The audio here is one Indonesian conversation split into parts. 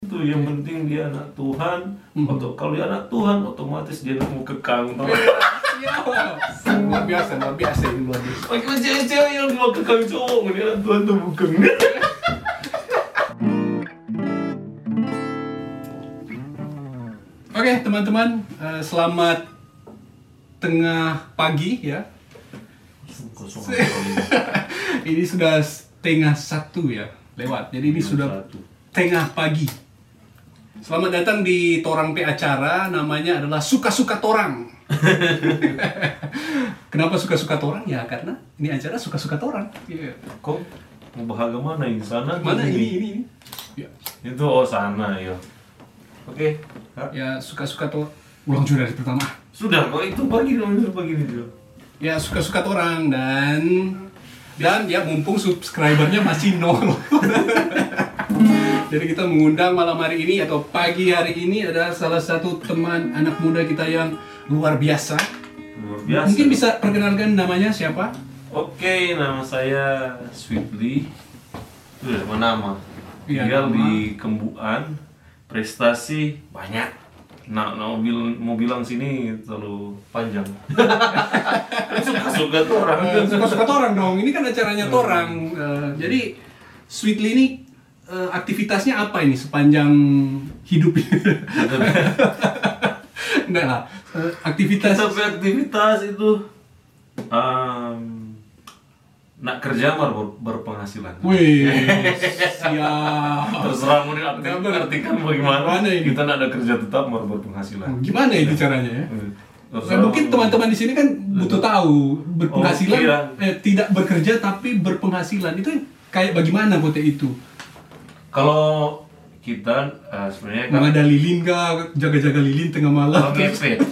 itu yang penting dia anak Tuhan. Atau kalau dia anak Tuhan otomatis dia mau kekang. Luar biasa luar biasa ini luar biasa. Pakai cewek-cewek yang mau kekang cowok dia anak Tuhan tuh bukan oke teman-teman eh, selamat tengah pagi ya. Ini sudah tengah satu ya lewat. Jadi ini sudah tengah pagi selamat datang di Torang P acara namanya adalah suka-suka Torang kenapa suka-suka Torang ya karena ini acara suka-suka Torang Iya. Kok mau bahagia mana ini sana? mana ini ini, ini? Ya. Itu oh sana ya. Oke, Kak. ya suka-suka Torang ulang juga dari pertama Sudah kok itu pagi dong, itu pagi Jo. ya suka-suka orang dan dan ya mumpung subscribernya masih nol jadi kita mengundang malam hari ini atau pagi hari ini ada salah satu teman anak muda kita yang luar biasa Luar biasa. mungkin bisa perkenalkan namanya siapa Oke, nama saya Sweetly. Sudah nama nama. Iya, Tinggal nama. di Kembuan. Prestasi banyak. Nah, nah mau, bil- mau bilang sini terlalu panjang. Suka-suka tuh orang. Eh, suka-suka orang dong ini kan acaranya torang Eh, jadi Sweetly ini eh, aktivitasnya apa ini sepanjang hidup enggak lah Eh, aktivitas Tapi aktivitas itu um, nak kerja mar ber- berpenghasilan. Wih, siap. Terserah mau diarti- Nggak ber- artikan bagaimana. Mana ini? Kita nak ada kerja tetap mar berpenghasilan. Gimana itu caranya ya? Nah, mungkin teman-teman di sini kan butuh tahu berpenghasilan Oh, iya. eh, tidak bekerja tapi berpenghasilan itu kayak bagaimana pote itu? Kalau kita eh, sebenarnya kan ada lilin kah? Jaga-jaga lilin tengah malam? Ngepet.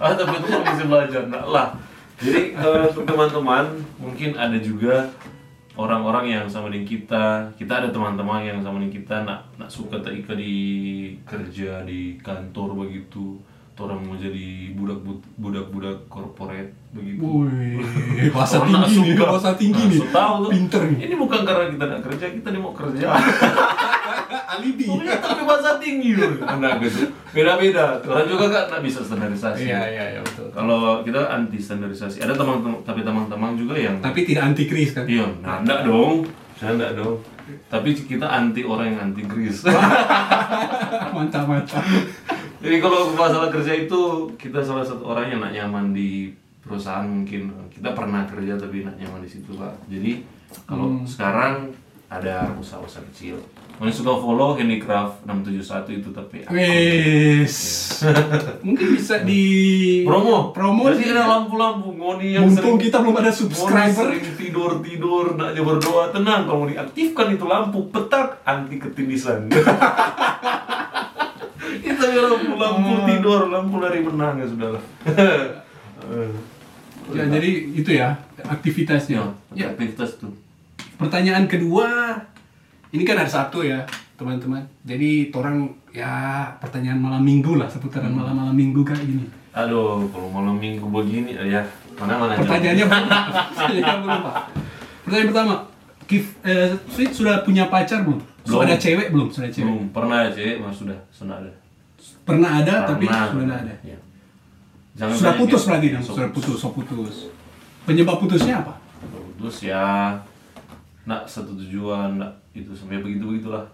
ah tapi itu bisa belajar nah, lah. Jadi eh, teman-teman mungkin ada juga orang-orang yang sama dengan kita. Kita ada teman-teman yang sama dengan kita nak nak suka terikat di kerja di kantor begitu. Orang mau jadi budak budak budak korporat begitu. Wih, nak tinggi nih, bahasa tinggi nih. tahu tuh. Pinter nih. Ini bukan karena kita nak kerja, kita nih mau kerja. Alibi. Tapi bahasa tinggi loh. Nah, gitu. Beda-beda. Orang juga kan nggak bisa standarisasi. Iya, iya, iya betul. Kalau kita anti standarisasi. Ada teman-teman tapi teman-teman juga yang Tapi tidak anti kris kan? iya, nah enggak dong. Saya enggak dong. Tapi kita anti orang yang anti gris. mantap, mantap. Jadi kalau masalah kerja itu kita salah satu orang yang nak nyaman di perusahaan mungkin kita pernah kerja tapi nak nyaman di situ pak. Jadi kalau sekarang ada usaha-usaha kecil. Mau suka follow handicraft 671 itu tapi akun. Wes. Mungkin bisa di promo promo jadi ada lampu-lampu ngoni yang Mumpung sering kita belum ada Ngoni subscriber. sering tidur tidur naknya berdoa tenang kalau diaktifkan itu lampu petak anti ketindisan bilang lampu lampu Hmm. tidur lampu lari benang ya sudah lah Ya, jadi itu ya aktivitasnya. ya Ya, aktivitas tuh pertanyaan kedua ini kan ada satu ya teman-teman. Jadi orang ya pertanyaan malam minggu lah seputaran Hmm. malam-malam minggu kayak gini. aduh kalau malam minggu begini ya mana mana Pertanyaannya belum pak. Pertanyaan pertama, Kif, eh, sudah punya pacar belum? Sudah ada cewek belum? Sudah cewek. belum pernah ya cek mas sudah sudah ada Pernah ada tapi Pernah. sudah ada. Ya. Jangan Sudah putus gitu. berarti dong. So- Sudah putus, so putus. Penyebab putusnya apa? putus ya nak satu tujuan nak itu sampai begitu begitulah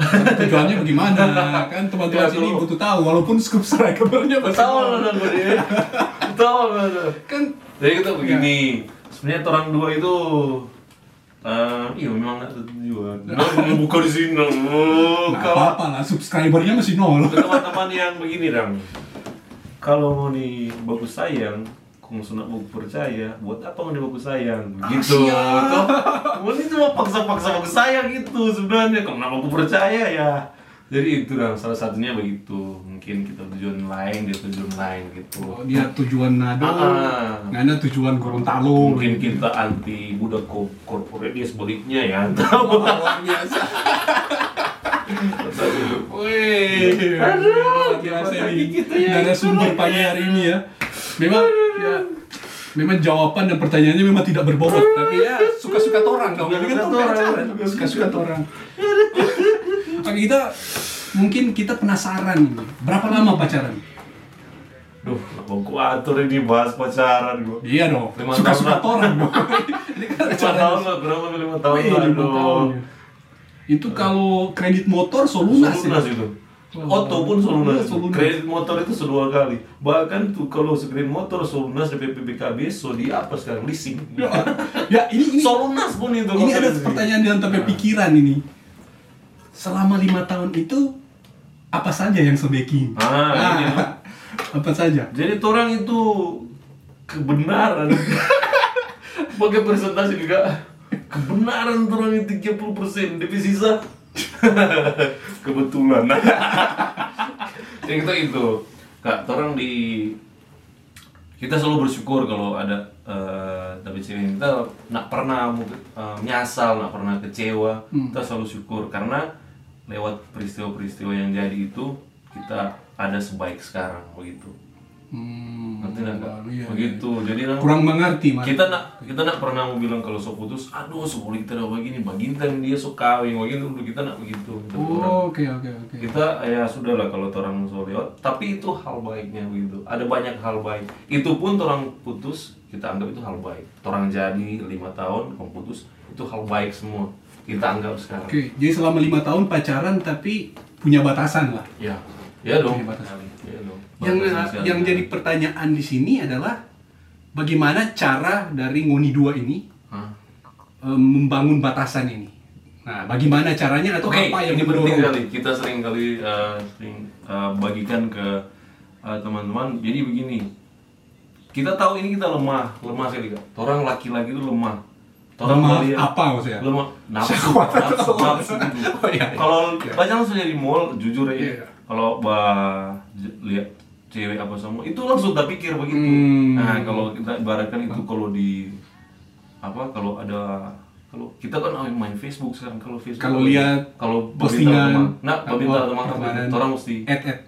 Tujuannya bagaimana? Kan teman-teman Ya, sini butuh tahu walaupun subscribernya masih tahu lah dia tahu Kan jadi kita begini sebenarnya orang dua itu eh iya memang nggak ada tujuan nah, buka di sini oh, nggak kalau apa-apa lah, subscribernya masih nol. Teman-teman yang begini dong kalau mau nih bagus sayang kamu sunat bagus percaya? Buat apa mau nih bagus sayang? Gitu. Mau itu mau paksa-paksa bagus sayang gitu sebenarnya. Nggak bagus percaya ya? Jadi itu dong salah satunya begitu. Mungkin kita tujuan lain dia tujuan lain gitu. Oh, dia tujuan nado, Ah. nggak ada tujuan Gorontalo. mungkin kita anti budak ko- korporat dia sebaliknya ya tahu luar biasa. Wih, luar biasa ini. Dari sumber pagi hari ini ya. Memang ya memang jawaban dan pertanyaannya memang tidak berbobot, tapi ya suka-suka orang dong. Ini kan Suka-suka orang. Kak kita mungkin kita penasaran ini. Berapa lama pacaran? Duh, mau atur ini bahas pacaran gua. Iya dong. Lima tahun orang dong. Ini kan Lima tahun lah, kurang lebih lima tahun lah. lima aduh. tahun ya. Itu kalau kredit motor solunas, Solunas ya. itu. Oto pun solunas. Iya, Solunas. Kredit motor itu sedua kali. Bahkan tuh kalau sekredit motor solunas DP PPKB, so di apa sekarang leasing. Ya, ini ini Solunas pun itu. ini ada pertanyaan yang sampai pikiran ini. Selama lima tahun itu apa saja yang sebaking? Ah, ini, no. Apa saja? Jadi orang itu kebenaran. Pakai presentasi juga kebenaran orang itu 30% tapi sisa kebetulan. Jadi kita itu kak orang di kita selalu bersyukur kalau ada eh, tapi cewek kita nak pernah eh, nyasal, nak pernah kecewa, kita selalu syukur karena lewat peristiwa-peristiwa yang jadi itu kita ada sebaik sekarang begitu. Hmm, Nanti nak Kak? iya, begitu. Jadi nak Kurang mengerti, Mas. kita nak kita nak pernah mau bilang kalau so putus, aduh so kita udah begini, bagintan dia so kawin, begini dulu kita nak begitu. Kita Oh, Oke, oke, oke. kita ya sudah lah kalau orang so lewat, tapi itu hal baiknya begitu. Ada banyak hal baik. Itu pun orang putus, kita anggap itu hal baik. Orang jadi lima tahun, kamu putus, itu hal baik semua. Kita anggap sekarang. Oke, jadi selama lima tahun pacaran tapi punya batasan lah. Ya, ya dong. Ya dong. Yang yang jadi pertanyaan di sini adalah bagaimana cara dari ngoni dua ini Hah? em, membangun batasan ini. Nah, bagaimana caranya atau Oke, apa yang ini penting sekali. Kita sering kali uh, sering uh, bagikan ke uh, teman-teman. Jadi begini, kita tahu ini kita lemah, lemah sekali kak. Orang laki-laki itu lemah. Orang Lemah melihat- apa maksudnya? Lemah nafsu, nafsu. Oh, iya, iya. Kalau banyak langsung jadi mall, jujur aja. Iya. Kalau bah lihat cewek apa semua, itu langsung tak pikir begitu. Hmm. Nah, kalau kita ibaratkan itu kalau di apa? Kalau ada kalau kita kan main Facebook sekarang kalau Facebook Kalau lihat kalau postingan, teman, nah babintal teman teman orang mesti Add, add.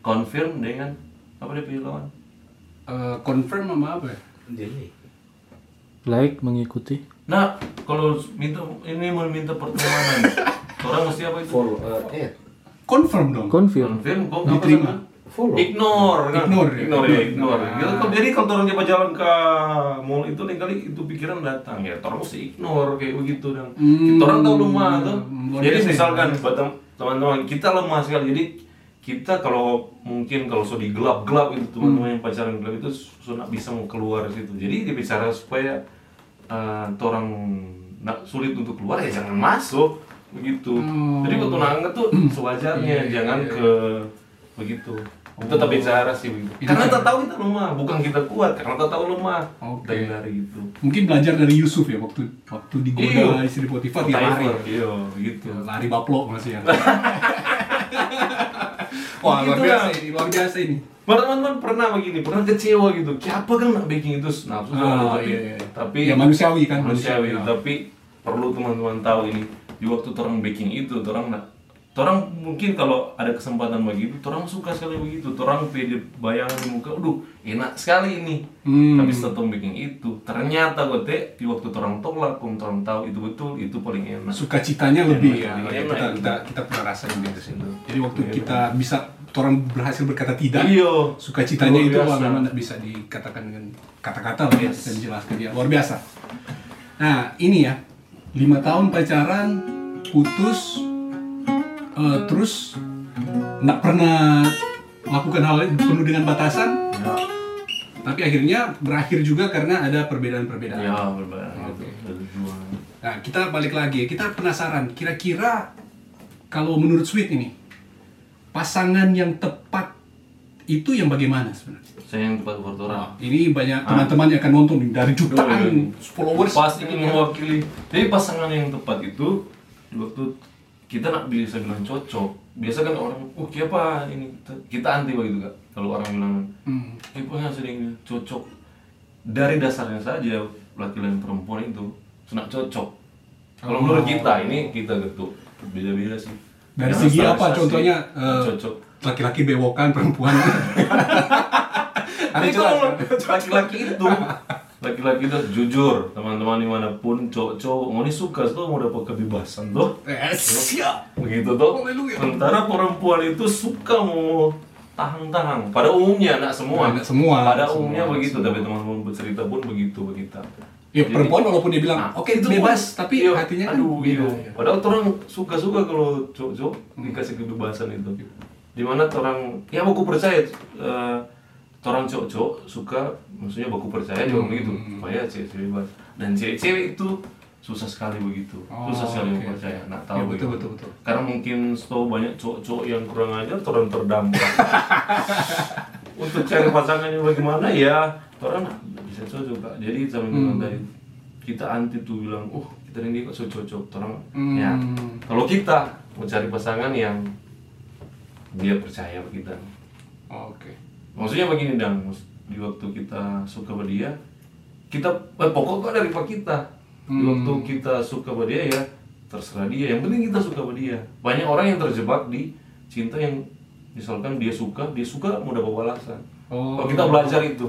confirm dengan apa dia pilih lawan Eh, confirm sama apa ya? like mengikuti nah kalau minta ini mau minta pertemanan orang mesti apa itu follow uh, add Confirm dong. confirm confirm kok Diterima. follow ignore kan? Ignore, ya? ignore ya ignore Ah. Gitu, kalau- jadi kalau orang coba jalan ke mall itu nih kali itu pikiran datang ya orang mesti ignore kayak begitu dan Hmm. kita orang tahu lemah tuh Luar jadi ya. misalkan buat tem- teman-teman kita lemah sekali jadi kita kalau mungkin kalau sudah gelap-gelap itu teman-teman yang pacaran gelap itu sudah bisa mau keluar situ jadi dia bicara supaya eh, orang nak sulit untuk keluar ya jangan masuk begitu Hmm. jadi waktu nangga tuh sewajarnya Iya, iya, jangan iya. ke begitu kita tetap bicara sih begitu karena kan- tak tahu kita lemah bukan kita kuat karena tak tahu lemah Oke. dari dari itu Mungkin belajar dari Yusuf ya waktu waktu digoda Iya. istri Potifar dia lari. Iya gitu Lari baplok masih ya. Wah, luar biasa ini, luar biasa ini. Teman-teman pernah begini, pernah kecewa gitu. Siapa kan nak baking itu nafsu Ah, tapi, iya, iya. tapi Ya, manusiawi kan, manusiawi. manusiawi, ya. Tapi perlu teman-teman tahu ini di waktu orang baking itu, orang nak Orang mungkin kalau ada kesempatan begitu, orang suka sekali begitu. Orang pede bayangan di muka, aduh enak sekali ini. Hmm. Tapi setelah baking itu, ternyata gue teh di waktu orang tolak, orang tahu itu betul, itu paling enak. Sukacitanya lebih ya. Iya, enak, kita, kita kita pernah rasain gitu sih. Jadi waktu Iya. kita bisa orang berhasil berkata tidak, Iya. sukacitanya itu wah, memang tidak bisa dikatakan dengan kata-kata lah ya, Yes. bisa dijelaskan ya. Luar biasa. Nah, ini ya. Lima tahun pacaran, putus, eh, terus nggak pernah melakukan hal penuh dengan batasan, Ya, tapi akhirnya berakhir juga karena ada perbedaan-perbedaan. ya. Nah, kita balik lagi. Kita penasaran, kira-kira kalau menurut Sweet ini, pasangan yang tepat itu yang bagaimana sebenarnya? Saya yang tepat buat orang. Nah, ini banyak teman-teman yang akan nonton dari jutaan Oh, iya. followers. Pasti ingin mewakili. Jadi pasangan yang tepat itu waktu kita nak bisa bilang cocok. Biasa kan orang, oh siapa ini? Kita anti begitu kak. Kalau orang bilang, Hmm. eh punya sering cocok. Dari dasarnya saja laki-laki dan perempuan itu senang cocok. Kalau Oh. menurut kita ini kita gitu beda-beda sih. Dari Yang segi apa? Contohnya eh, laki-laki bewokan, perempuan. Ada Tapi jelas. laki-laki itu. Laki-laki tuh jujur teman-teman di mana pun cowok-cowok mau ini suka tuh mau dapat kebebasan tuh. Eh, siap. begitu tuh. Haleluya. sementara perempuan itu suka mau tahang-tahang pada umumnya nak semua. Pada umumnya semua, begitu semua. tapi teman-teman bercerita pun begitu begitu Ya Jadi- perempuan walaupun dia bilang Nah, oke itu bebas, tapi iya, hatinya kan aduh iya. ya. Padahal orang suka-suka kalau cowok-cowok dikasih kebebasan itu. Di mana orang ya aku percaya eh, orang cowok-cowok suka maksudnya baku percaya juga begitu supaya cewek bebas dan cewek-cewek itu susah sekali begitu Oh, susah sekali oke, percaya oke. nak Ya, tahu betul, begitu. betul, betul. karena mungkin setahu banyak cowok-cowok yang kurang ajar orang terdampak untuk cari pasangannya bagaimana ya orang bisa cocok kak jadi sama bilang tadi kita anti tuh bilang oh kita ini kok cocok orang Hmm. ya kalau kita mau cari pasangan yang dia percaya kita Oke. maksudnya begini dang Mas. di waktu kita suka sama dia kita eh, pokoknya dari pak kita di Hmm. waktu kita suka sama dia ya terserah dia yang penting kita suka sama dia banyak orang yang terjebak di cinta yang misalkan dia suka dia suka mau dapat balasan Oh. kalau kita belajar itu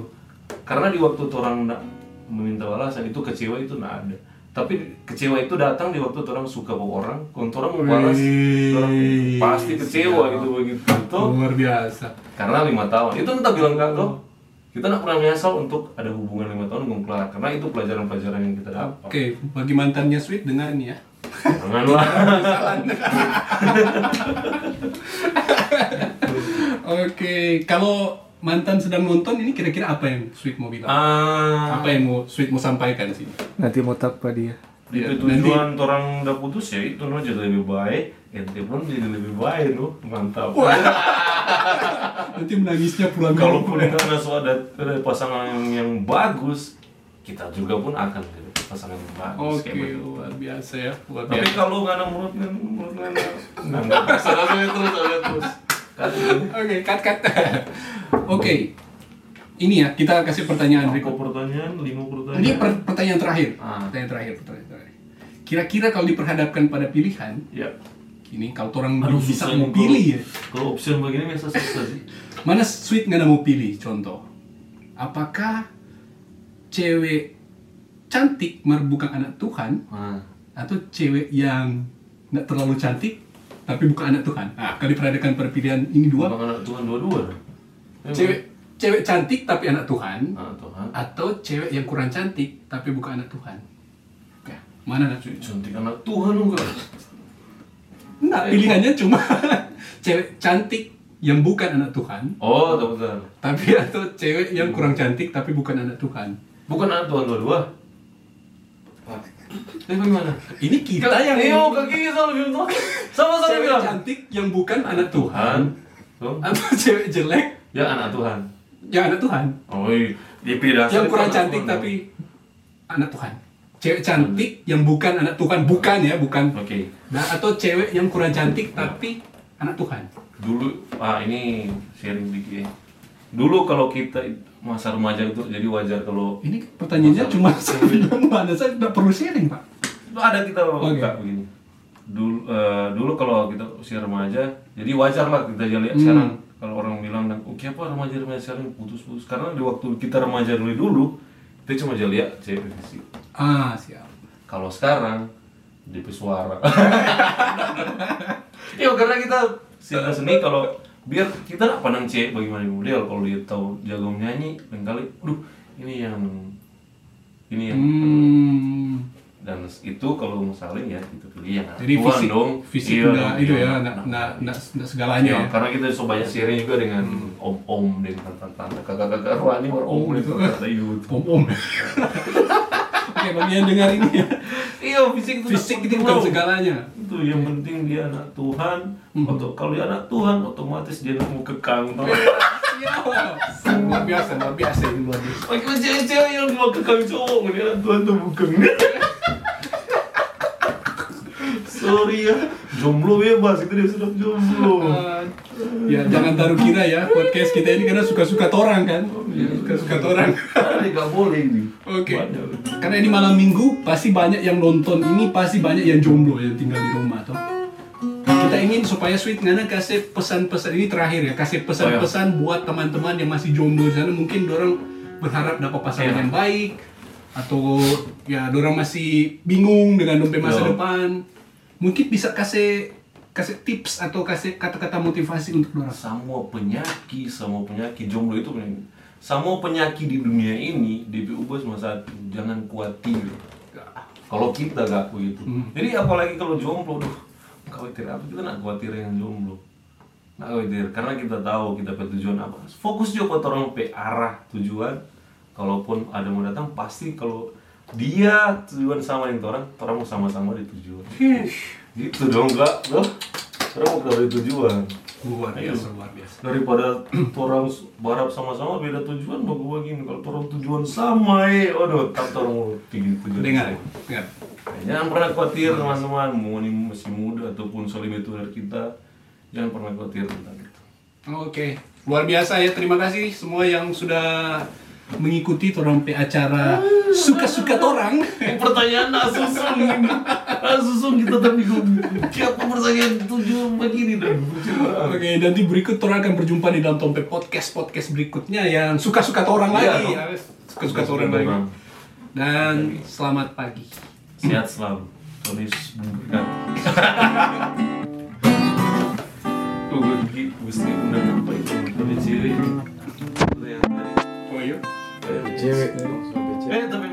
karena di waktu orang nak meminta balasan itu kecewa itu nak ada. Tapi kecewa itu datang di waktu orang suka sama orang kalau orang mau balas orang pasti kecewa siap. gitu begitu. Tuh Luar biasa. karena lima tahun. Itu entah bilang kak tuh kita nak pernah menyesal untuk ada hubungan lima tahun belum kelar karena itu pelajaran-pelajaran yang kita dapat. Oke, bagi mantannya Sweet dengar ini ya. janganlah. Oke, kalau mantan sedang nonton ini kira-kira apa yang Sweet mau bilang? ah Apa yang mau Sweet mau sampaikan sih? Nanti mau tapa dia. di Ya, tujuan orang udah putus ya itu no jadi lebih baik ente pun jadi lebih baik no mantap Nanti menangisnya pulang kampung. karena so ada, ada pasangan yang, yang bagus kita juga pun akan jadi pasangan yang bagus Oke, begitu. luar biasa ya. Luar tapi biasa. kalau nggak ada mulut kan mulut nggak nggak bisa rasanya terus aja terus Oke, cut cut. Oke. Ini ya, kita kasih pertanyaan berikut. pertanyaan lima pertanyaan Ini per- pertanyaan terakhir. Ah. Pertanyaan terakhir, pertanyaan terakhir. Kira-kira kalau diperhadapkan pada pilihan, ya ini kalau orang Aduh, bisa mau pilih ya. kalau option begini biasa susah sih Mana sweet nggak mau pilih? Contoh, apakah cewek cantik mar bukan anak Tuhan nah, atau cewek yang nggak terlalu cantik tapi bukan anak Tuhan? Nah, kalau diperhadapkan pada pilihan ini dua, Bang anak Tuhan dua-dua. Memang. cewek cewek cantik tapi anak Tuhan Anak Tuhan atau cewek yang kurang cantik tapi bukan anak Tuhan? Oke, mana nak? Cuy, cantik anak Tuhan enggak Nggak, pilihannya cuma cewek cantik yang bukan anak Tuhan, oh betul tapi atau cewek yang kurang cantik tapi bukan anak Tuhan. bukan anak Tuhan dua-dua bagaimana Ini kita yang kita lebih untung. Sama-sama cewek bilang. cantik yang bukan anak Tuhan Tuh. atau cewek jelek Ya anak Tuhan. yang anak Tuhan. Oh, iya. yang kurang cantik Tuhan. tapi anak Tuhan. Cewek cantik yang bukan anak Tuhan, bukan ya, bukan. Oke. Nah, atau cewek yang kurang cantik tapi anak Tuhan. Dulu ah ini sharing dikit ya. Dulu kalau kita masa remaja itu jadi wajar kalau Ini pertanyaannya cuma saya bilang mana saya tidak perlu sharing, Pak. ada kita Oke. buka begini. Dulu eh, dulu kalau kita usia remaja, jadi wajar lah kita jadi Hmm. sekarang kalau orang bilang dan oke apa remaja remaja sekarang putus-putus karena di waktu kita remaja dulu dulu kita cuma jadi lihat cewek fisik. Ah, siap. Kalau sekarang DP suara. ya karena kita seni seni kalau biar kita nak pandang cewek bagaimana model kalau dia tahu jago menyanyi lain kali, duh ini yang ini yang Hmm. dan itu kalau mau saling ya kita pilih yang Jadi Tuhan fisik, dong fisik Iya udah dong, itu iya. ya, enggak enggak enggak enggak segalanya Ya, ya. karena kita so banyak sharing juga dengan om-om dengan tante-tante kakak-kakak wah ini baru om Om itu itu. kata Oke, bagi yang dengar ini ya. iya fisik itu Fisik itu penting bukan segalanya. itu yang penting dia anak Tuhan Hmm. atau kalau dia anak Tuhan otomatis dia mau kekang tau luar biasa, luar biasa ini luar biasa. Bagaimana cewek-cewek yang mau kekang cowok ini anak Tuhan tuh bukan sorry ya jomblo bebas itu dia sudah jomblo ya jangan taruh kira ya podcast kita ini karena suka-suka torang kan. Suka-suka torang. Ini nggak boleh ini Oke. Banyak. Karena ini malam minggu pasti banyak yang nonton ini pasti banyak yang jomblo yang tinggal di rumah toh. Kita ingin supaya Sweet Ngana kasih pesan-pesan ini terakhir ya, kasih pesan-pesan buat teman-teman yang masih jomblo di sana mungkin orang berharap dapat pasangan Iya. yang baik atau ya dorang masih bingung dengan dompet masa depan mungkin bisa kasih kasih tips atau kasih kata-kata motivasi untuk dorang. Semua penyakit semua penyakit. Jomblo itu penyakit. Semua penyakit di dunia ini DP ubah cuma satu jangan khawatir kalau kita gak begitu jadi apalagi kalau jomblo duh khawatir apa kita nak khawatir yang jomblo? Nak khawatir. Karena kita tahu kita punya tujuan apa. Fokus juga ke orang pe arah tujuan. Kalaupun ada mau datang pasti kalau dia tujuan sama yang orang orang mau sama-sama di tujuan. Gitu dong enggak loh orang mau ke tujuan. Luar biasa luar biasa. Daripada orang barap sama-sama beda tujuan bagus begini kalau orang tujuan sama eh aduh tak orang mau tinggi tujuan. Dengar dengar. Jangan pernah khawatir teman-teman. Mau ini masih muda ataupun soal lebih tua dari kita jangan pernah khawatir tentang itu. Oke, luar biasa ya. Terima kasih semua yang sudah mengikuti orang pe acara suka-suka torang. Ini pertanyaan susun ini nak susun kita tapi siapa pertanyaan tujuan begini dan Oke, nanti berikut torang akan berjumpa di dalam Tompe Podcast podcast berikutnya yang suka-suka torang Iya, lagi. dong. ya. Suka-suka torang lagi. Dan selamat pagi. sehat selalu tulis memberkati Tuh gue pergi mesti undang apa itu Ada cewek Itu yang tadi Это Этого